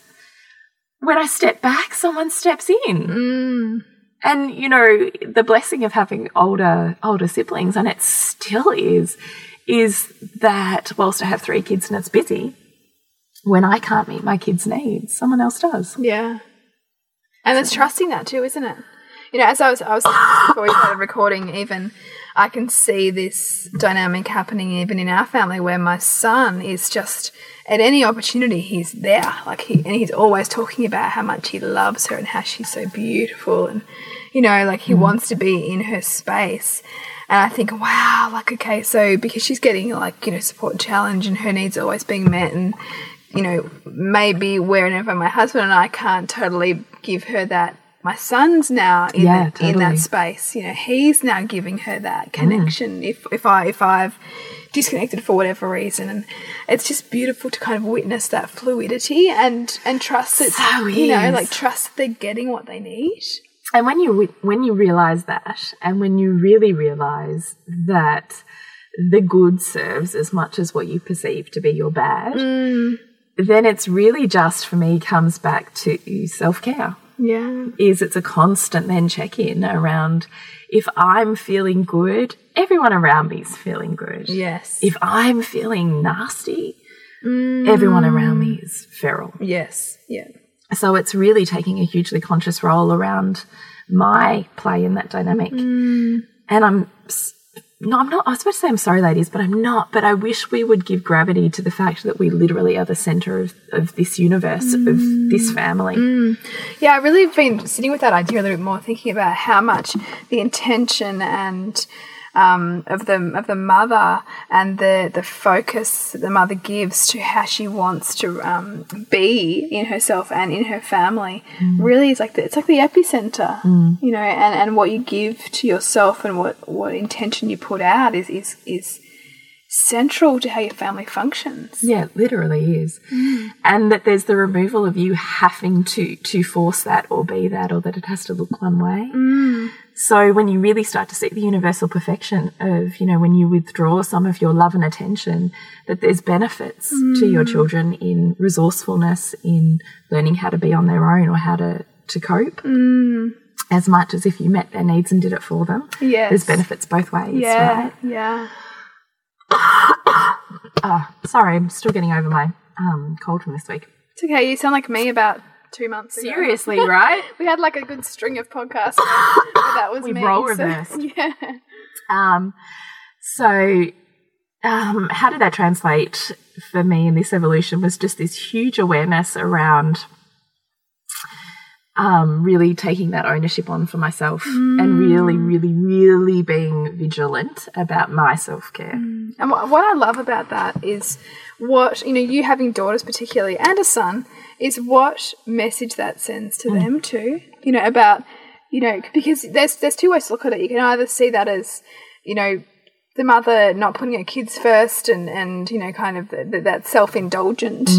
When I step back, someone steps in. Mm. And you know, the blessing of having older older siblings, and it still is, is that whilst I have three kids and it's busy, when I can't meet my kids' needs, someone else does. Yeah. And it's trusting that too, isn't it? You know, as I was, I was (coughs) before we started recording, even I can see this dynamic happening even in our family, where my son is just at any opportunity he's there, like he and he's always talking about how much he loves her and how she's so beautiful, and you know, like he mm. wants to be in her space. And I think, wow, like okay, so because she's getting like you know support challenge, and her needs are always being met, and you know, maybe wherever my husband and I can't totally give her that. My son's now in, Yeah, the, in that space. You know, he's now giving her that mm. connection. If if I if I've disconnected for whatever reason, and it's just beautiful to kind of witness that fluidity and and trust that So you know, like trust that they're getting what they need. And when you when you realize that, and when you really realize that the good serves as much as what you perceive to be your bad, mm. Then it's really just for me comes back to self care. Yeah, Is it's a constant then check in around if I'm feeling good, everyone around me is feeling good. yes, If I'm feeling nasty, everyone around me mm. is feral. yes, yeah, So it's really taking a hugely conscious role around my play in that dynamic. Mm. And I'm no, I'm not. I was supposed to say I'm sorry, ladies, but I'm not. But I wish we would give gravity to the fact that we literally are the center of, of this universe, of mm. this family. Mm. Yeah, I really have been sitting with that idea a little bit more, thinking about how much the intention and um, of the of the mother and the the focus that the mother gives to how she wants to um, be in herself and in her family really is like the, it's like the epicenter, you know, and, and what you give to yourself and what what intention you put out is is is central to how your family functions. Yeah, it literally is. And that there's the removal of you having to to force that or be that or that it has to look one way. So when you really start to see the universal perfection of, you know, when you withdraw some of your love and attention, that there's benefits to your children in resourcefulness, in learning how to be on their own or how to, to cope. As much as if you met their needs and did it for them. Yes. There's benefits both ways, Yeah, right? yeah. (coughs) Ah, sorry, I'm still getting over my um, cold from this week. It's okay. You sound like me about two months ago. Seriously, (laughs) right? We had like a good string of podcasts. (laughs) that was We me. role so- reversed. (laughs) yeah. Um, so, um, how did that translate for me in this evolution was just this huge awareness around um, really taking that ownership on for myself and mm. really, really, really being vigilant about my self care. Mm. And what, what I love about that is what, you know, you having daughters particularly and a son, is what message that sends to mm. them too. You know, about, you know, because there's there's two ways to look at it. You can either see that as, you know, the mother not putting her kids first and, and you know, kind of the, the, that self indulgent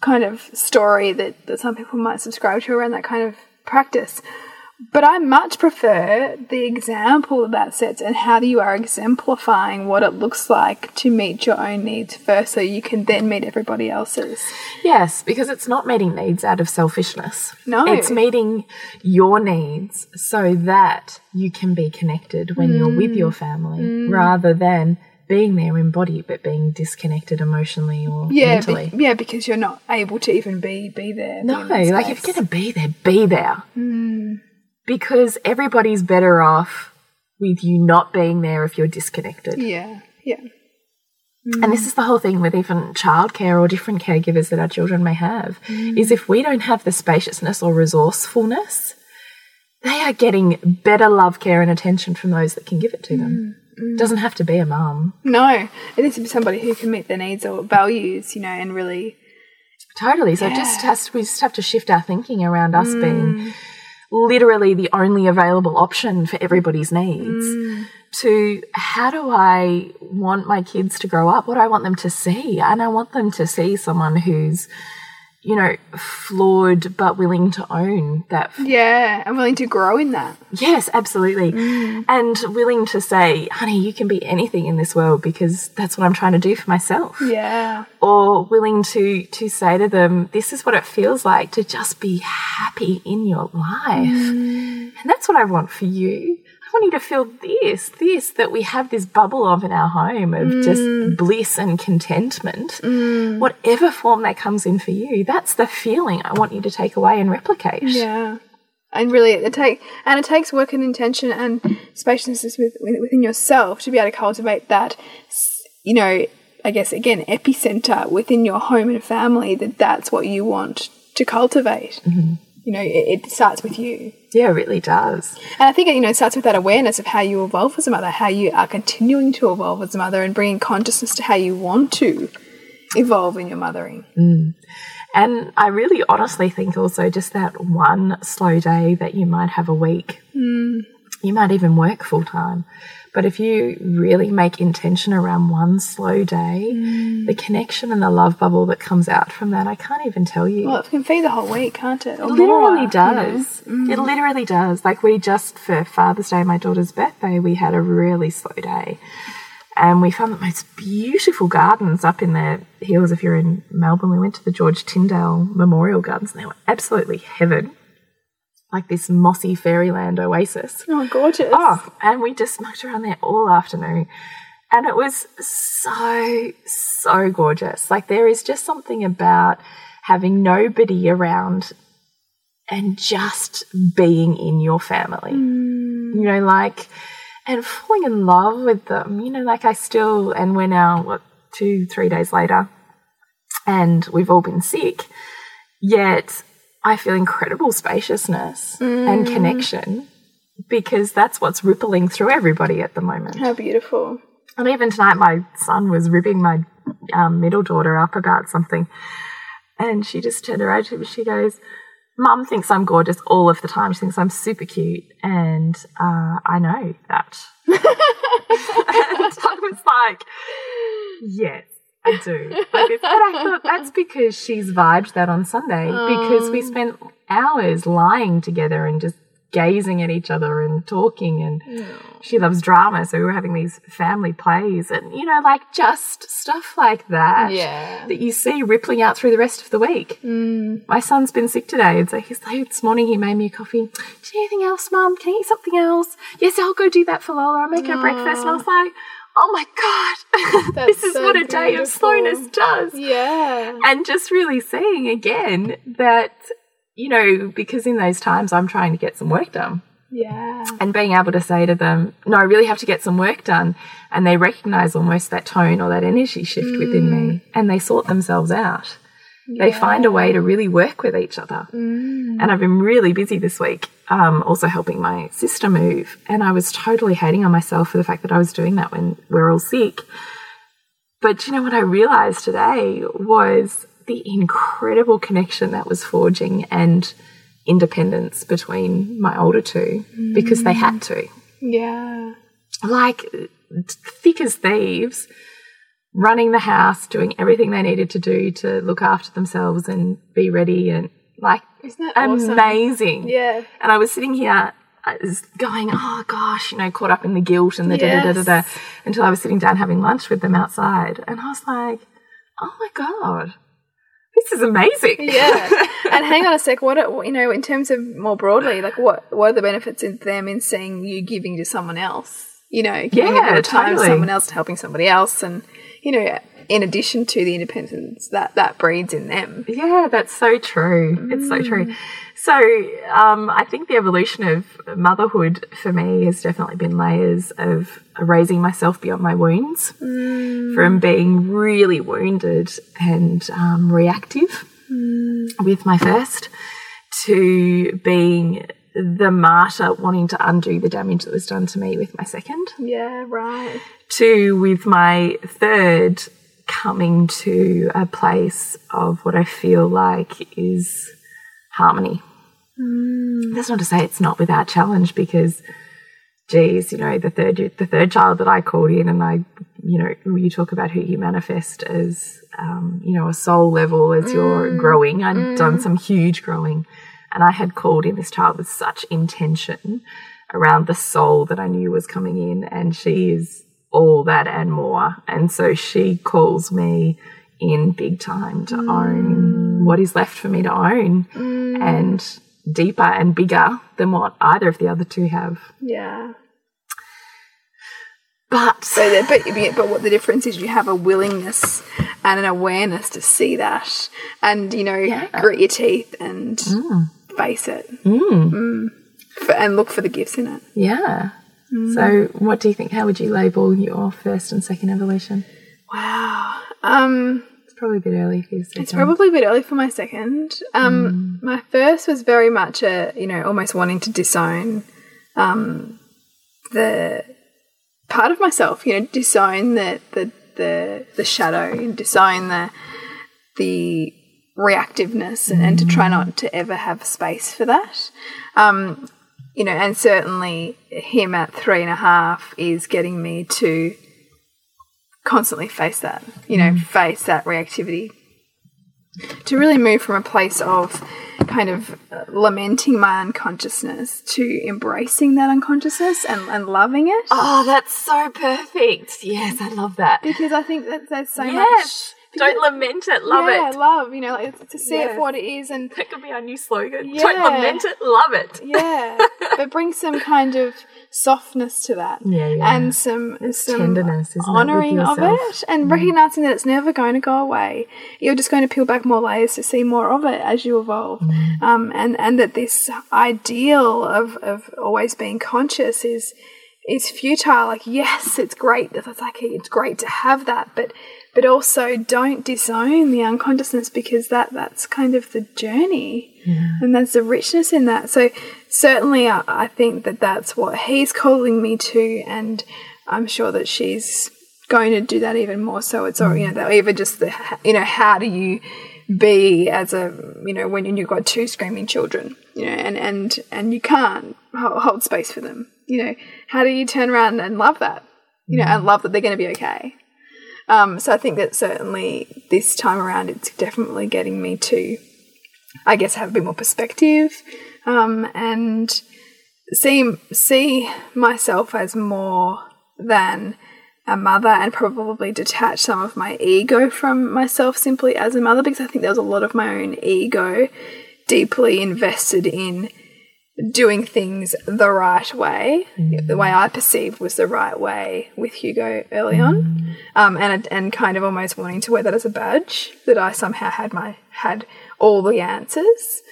kind of story that, that some people might subscribe to around that kind of practice. But I much prefer the example that that sets and how you are exemplifying what it looks like to meet your own needs first so you can then meet everybody else's. Yes, because it's not meeting needs out of selfishness. No. It's meeting your needs so that you can be connected when you're with mm. your family mm. rather than being there in body but being disconnected emotionally or Yeah, mentally. be- yeah, because you're not able to even be be there. no, be like if you're to be there, be there. Hmm. Because everybody's better off with you not being there if you're disconnected. yeah, yeah, hmm. And this is the whole thing with even childcare or different caregivers that our children may have, hmm. is if we don't have the spaciousness or resourcefulness, they are getting better love, care, and attention from those that can give it to them. Mm. Doesn't have to be a mum. no, it needs to be somebody who can meet their needs or values, you know, and really, Totally. So it just has we just have to shift our thinking around us mm. being literally the only available option for everybody's needs. Mm. To how do I want my kids to grow up? What do I want them to see? And I want them to see someone who's, you know, flawed but willing to own that. yeah, I'm willing to grow in that. Yes, absolutely. Mm. And willing to say, honey, you can be anything in this world because that's what I'm trying to do for myself Yeah, or willing to to say to them this is what it feels like to just be happy in your life mm. and that's what i want for you i want you to feel this this that we have this bubble of in our home of just mm. bliss and contentment mm. whatever form that comes in for you that's the feeling i want you to take away and replicate Yeah. And really, it take and it takes work and intention and spaciousness with, within yourself to be able to cultivate that. You know, I guess again, epicenter within your home and family. That that's what you want to cultivate. Mm-hmm. You know, it, it starts with you, yeah it really does. And I think it, you know it starts with that awareness of how you evolve as a mother, how you are continuing to evolve as a mother, and bringing consciousness to how you want to evolve in your mothering. Mm. And I really honestly think also just that one slow day that you might have a week, mm. you might even work full time. But if you really make intention around one slow day, mm. the connection and the love bubble that comes out from that, I can't even tell you. Well, it can feed the whole week, can't it? Or It literally more, does. you know? Mm. It literally does. Like we just for Father's Day, my daughter's birthday, we had a really slow day. And we found the most beautiful gardens up in the hills. If you're in Melbourne, we went to the George Tindale Memorial Gardens and they were absolutely heaven. Like this mossy fairyland oasis. Oh, gorgeous. Oh, and we just mucked around there all afternoon. And it was so, so gorgeous. Like there is just something about having nobody around and just being in your family. Mm. You know, like, and falling in love with them. You know, like I still, and we're now, what, two, three days later, and we've all been sick. Yet I feel incredible spaciousness and connection because that's what's rippling through everybody at the moment. How beautiful. And even tonight, my son was ribbing my um, middle daughter up about something. And she just turned around to me. She goes, Mum thinks I'm gorgeous all of the time. She thinks I'm super cute. And uh, I know that. (laughs) (laughs) and I was like, yes. I do. But I thought that's because she's vibed that on Sunday because we um. spent hours lying together and just gazing at each other and talking and she loves drama so we were having these family plays and you know like just stuff like that Yeah. that you see rippling out through the rest of the week. Mm. My son's been sick today and so he's like this morning he made me a coffee. Do you need anything else mum? Can I eat something else? Yes I'll go do that for Lola. I'll make her breakfast. And I was like oh my God, (laughs) this is so what a day of slowness does. Yeah. And just really saying again that, you know, because in those times I'm trying to get some work done Yeah. and being able to say to them, no, I really have to get some work done. And they recognize almost that tone or that energy shift within mm. me and they sort themselves out. They find a way to really work with each other. And I've been really busy this week, um, also helping my sister move. And I was totally hating on myself for the fact that I was doing that when we're all sick. But you know what I realized today was the incredible connection that was forging and independence between my older two because they had to. Yeah. Like thick as thieves, running the house, doing everything they needed to do to look after themselves and be ready and like Isn't that awesome? amazing. Yeah. And I was sitting here I was going, oh gosh, you know, caught up in the guilt and the da da da da da until I was sitting down having lunch with them outside. And I was like, oh my God, this is amazing. Yeah. (laughs) and hang on a sec. What are, you know, in terms of more broadly, like what what are the benefits in them in seeing you giving to someone else? You know, giving Yeah, a bit of time totally. to someone else, helping somebody else, and you know, in addition to the independence that that breeds in them. Yeah, that's so true. It's so true. So, um, I think the evolution of motherhood for me has definitely been layers of raising myself beyond my wounds, from being really wounded and um, reactive with my first to being the martyr wanting to undo the damage that was done to me with my second Yeah. Right. To with my third coming to a place of what I feel like is harmony. Mm. That's not to say it's not without challenge because geez, you know, the third the third child that I called in and I you know, you talk about who you manifest as um, you know, a soul level as you're mm. growing. I'd mm. done some huge growing and I had called in this child with such intention around the soul that I knew was coming in and she is all that and more. And so she calls me in big time to own what is left for me to own and deeper and bigger than what either of the other two have. Yeah. But So, that, but but what the difference is, you have a willingness and an awareness to see that, and you know, grit your teeth and face it, mm. For, and look for the gifts in it. yeah. So what do you think? How would you label your first and second evolution? Wow. Um, It's probably a bit early for your second. it's probably a bit early for my second. Um, my first was very much a you know almost wanting to disown um, the part of myself. You know, disown the the the, the shadow, disown the the reactiveness, and, and to try not to ever have space for that. Um, you know, and certainly him at three and a half is getting me to constantly face that, you know, face that reactivity. To really move from a place of kind of uh, lamenting my unconsciousness to embracing that unconsciousness and, and loving it. Oh, that's so perfect. Yes, I love that. Because I think that there's so yes. Don't lament it, love yeah, it. love, you know, like to see it for what it is and That could be our new slogan. Yeah. Don't lament it, love it. (laughs) yeah, but bring some kind of softness to that. Yeah, yeah. And some, some tenderness, isn't it, with honoring of yourself? it and recognizing that it's never going to go away. You're just going to peel back more layers to see more of it as you evolve. Um, and, and that this ideal of, of always being conscious is is futile. Like, yes, it's great. That's like it's great to have that, but but also don't disown the unconsciousness because that that's kind of the journey. And there's the richness in that. So certainly I, I think that that's what he's calling me to and i'm sure that she's going to do that even more so. It's all you know that even just the you know how do you be as a you know when you've got two screaming children you know and and and you can't hold space for them. You know how do you turn around and love that? You know mm. and love that they're going to be okay um, so I think that certainly this time around, it's definitely getting me to, I guess, have a bit more perspective um, and see see myself as more than a mother, and probably detach some of my ego from myself simply as a mother, because I think there was a lot of my own ego deeply invested in doing things the right way, the way I perceived was the right way with Hugo early on, um, and and kind of almost wanting to wear that as a badge that I somehow had my had all the answers.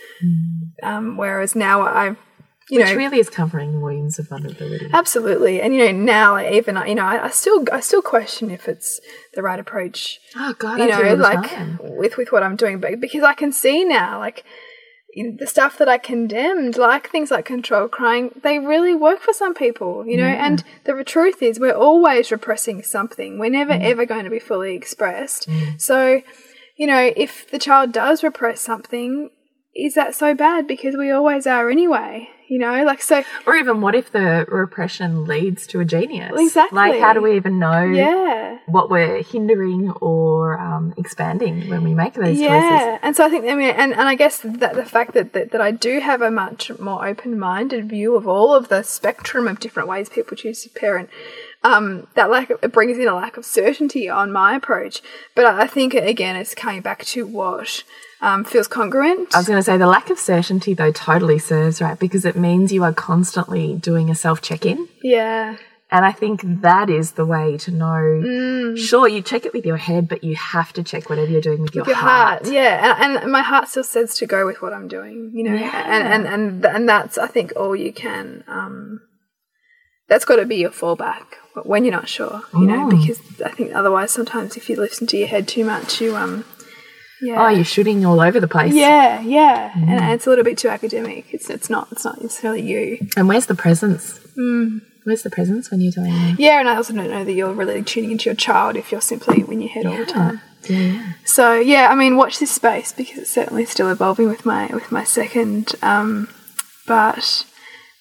Um, whereas now I, you Which know, really is covering wounds of vulnerability. absolutely, and you know now even you know I, I still I still question if it's the right approach Oh God, you I know, like with with what I'm doing, but because I can see now, like know, the stuff that I condemned, like things like control crying, they really work for some people, you know. And the truth is, we're always repressing something. We're never mm. ever going to be fully expressed. Mm. So, you know, if the child does repress something, is that so bad? Because we always are anyway. You know, like so. Or even what if the repression leads to a genius? Exactly. Like, how do we even know Yeah. what we're hindering or um, expanding when we make those choices? Yeah, and so I think I mean, and, and I guess that the fact that, that that I do have a much more open minded view of all of the spectrum of different ways people choose to parent. Um, that lack of, it brings in a lack of certainty on my approach, but I think again it's coming back to what um, feels congruent. I was going to say the lack of certainty, though, totally serves, right? Because it means you are constantly doing a self check in. yeah, And I think that is the way to know. Mm. Sure, you check it with your head, but you have to check whatever you're doing with your, your heart. heart, yeah, and, and my heart still says to go with what I'm doing, you know, and, and and and that's I think all you can. Um, that's got to be your fallback when you're not sure, you know, Mm. because I think otherwise sometimes if you listen to your head too much, you um, yeah, Oh, you're shooting all over the place. yeah, yeah, Mm. and, and it's a little bit too academic. It's it's not it's not necessarily you. And where's the presence? Mm. Where's the presence when you're doing that? Yeah, and I also don't know that you're really tuning into your child if you're simply in your head all the time. Yeah, yeah. So yeah, I mean, watch this space because it's certainly still evolving with my with my second. Um, but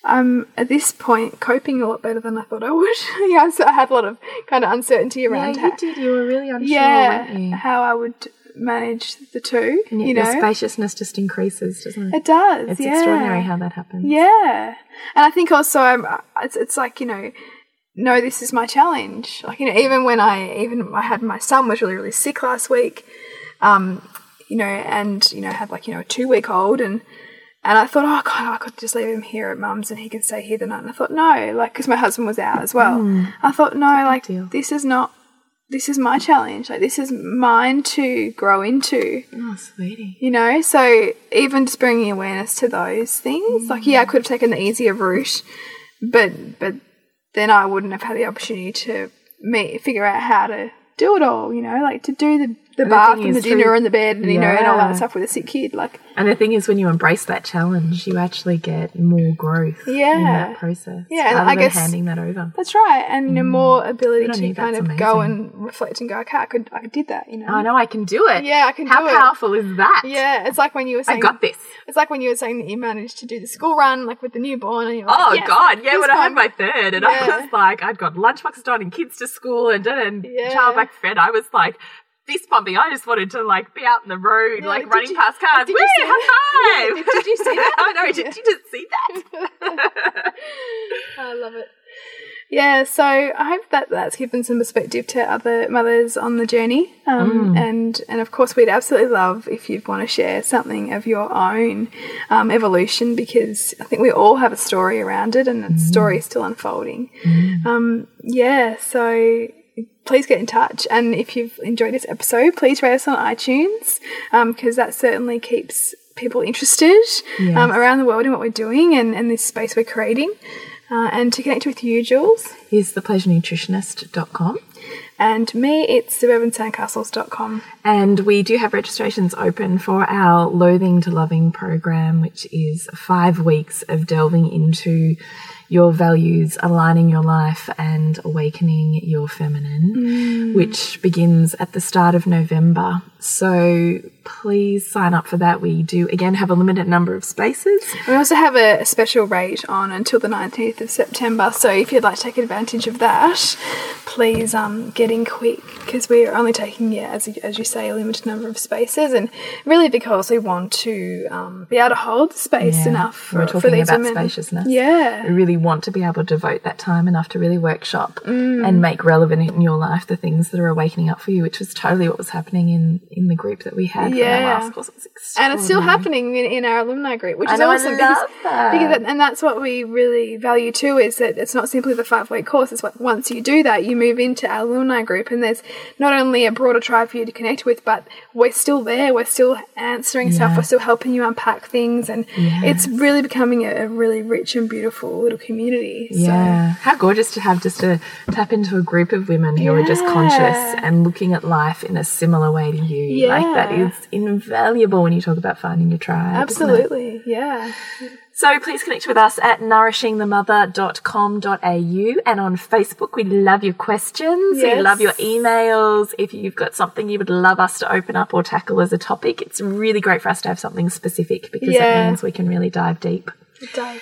I'm at this point coping a lot better than I thought I would. (laughs) yeah, so I had a lot of kind of uncertainty around Yeah, how, you did. You were really unsure, yeah, how I would manage the two. And you know, spaciousness just increases, doesn't it? it does. It's yeah. extraordinary how that happens. Yeah, and I think also I'm. It's, it's like you know, no, this is my challenge. Like you know, even when I even I had my son was really really sick last week, um, you know, and you know had like you know a two week old and. And I thought, oh God, I could just leave him here at mum's and he can stay here the night. And I thought, no, like, because my husband was out as well. Hmm. I thought, no, like, deal. this is not, this is my challenge. Like, this is mine to grow into Oh, sweetie. you know so even just bringing awareness to those things like yeah i hmm. could have taken the easier route but but then i wouldn't have had the opportunity to me figure out how to do it all you know like to do the the bath and the dinner through- and the bed and you know and all that stuff with a sick kid like And the thing is, when you embrace that challenge, you actually get more growth yeah in Yeah. that process. Yeah, and rather I than guess- handing that over. that's right and know mm. more ability to kind of go and reflect and go okay i could i did that you know I know I can do it. Yeah, I can How do it. powerful is that? yeah it's like when you were saying I got this. it's like when you were saying that you managed to do the school run like with the newborn and you're Oh like, yes, God, yeah. When I had my third, and Yeah. I was like, I'd got lunchboxes done and kids to school and and Yeah. child back fed. I was like fist pumping. I just wanted to like be out in the road, Yeah, like running you- past cars. did Woo, you see high that? five! Did- did you see that? (laughs) I know. Did you just see that? (laughs) I love it. Yeah, so I hope that that's given some perspective to other mothers on the journey, um, and and of course we'd absolutely love if you'd want to share something of your own um, evolution because I think we all have a story around it, and that story is still unfolding. Um, yeah, so please get in touch, and if you've enjoyed this episode, please rate us on iTunes because that certainly keeps people interested um, around the world in what we're doing and, and this space we're creating. Uh, and to connect with you, Jules, is thepleasurenutritionist.com. and me, it's suburbansandcastles.com. And we do have registrations open for our Loathing to Loving program, which is five weeks of delving into your values, aligning your life, and awakening your feminine, which begins at the start of November. So please sign up for that. We do, again, have a limited number of spaces. We also have a, special rate on until the 19th of September, so if you'd like to take advantage of that, please um, get in quick because we're only taking, yeah, as, you- as you say, a limited number of spaces, and really because we want to um, be able to hold space Yeah. enough for, We're for talking these about women. spaciousness. Yeah. Really want to be able to devote that time enough to really workshop Mm. and make relevant in your life the things that are awakening up for you, which was totally what was happening in, in the group that we had Yeah. course. It and it's still happening in, in our alumni group, which is know, awesome because, that. because and that's what we really value too is that it's not simply the five week course. It's what once you do that, you move into our alumni group, and there's not only a broader tribe for you to connect with, but we're still there. We're still answering stuff. We're still helping you unpack things, and it's really becoming a, a really rich and beautiful little community. So. Yeah. How gorgeous to have just to tap into a group of women who are just conscious and looking at life in a similar way to you. Like that Yeah. is invaluable when you talk about finding your tribe. Absolutely, yeah. So please connect with us at nourishingthemother.com.au and on Facebook. We love your questions. We love your emails. If you've got something you would love us to open up or tackle as a topic, it's really great for us to have something specific because it Yeah. means we can really dive deep. It does.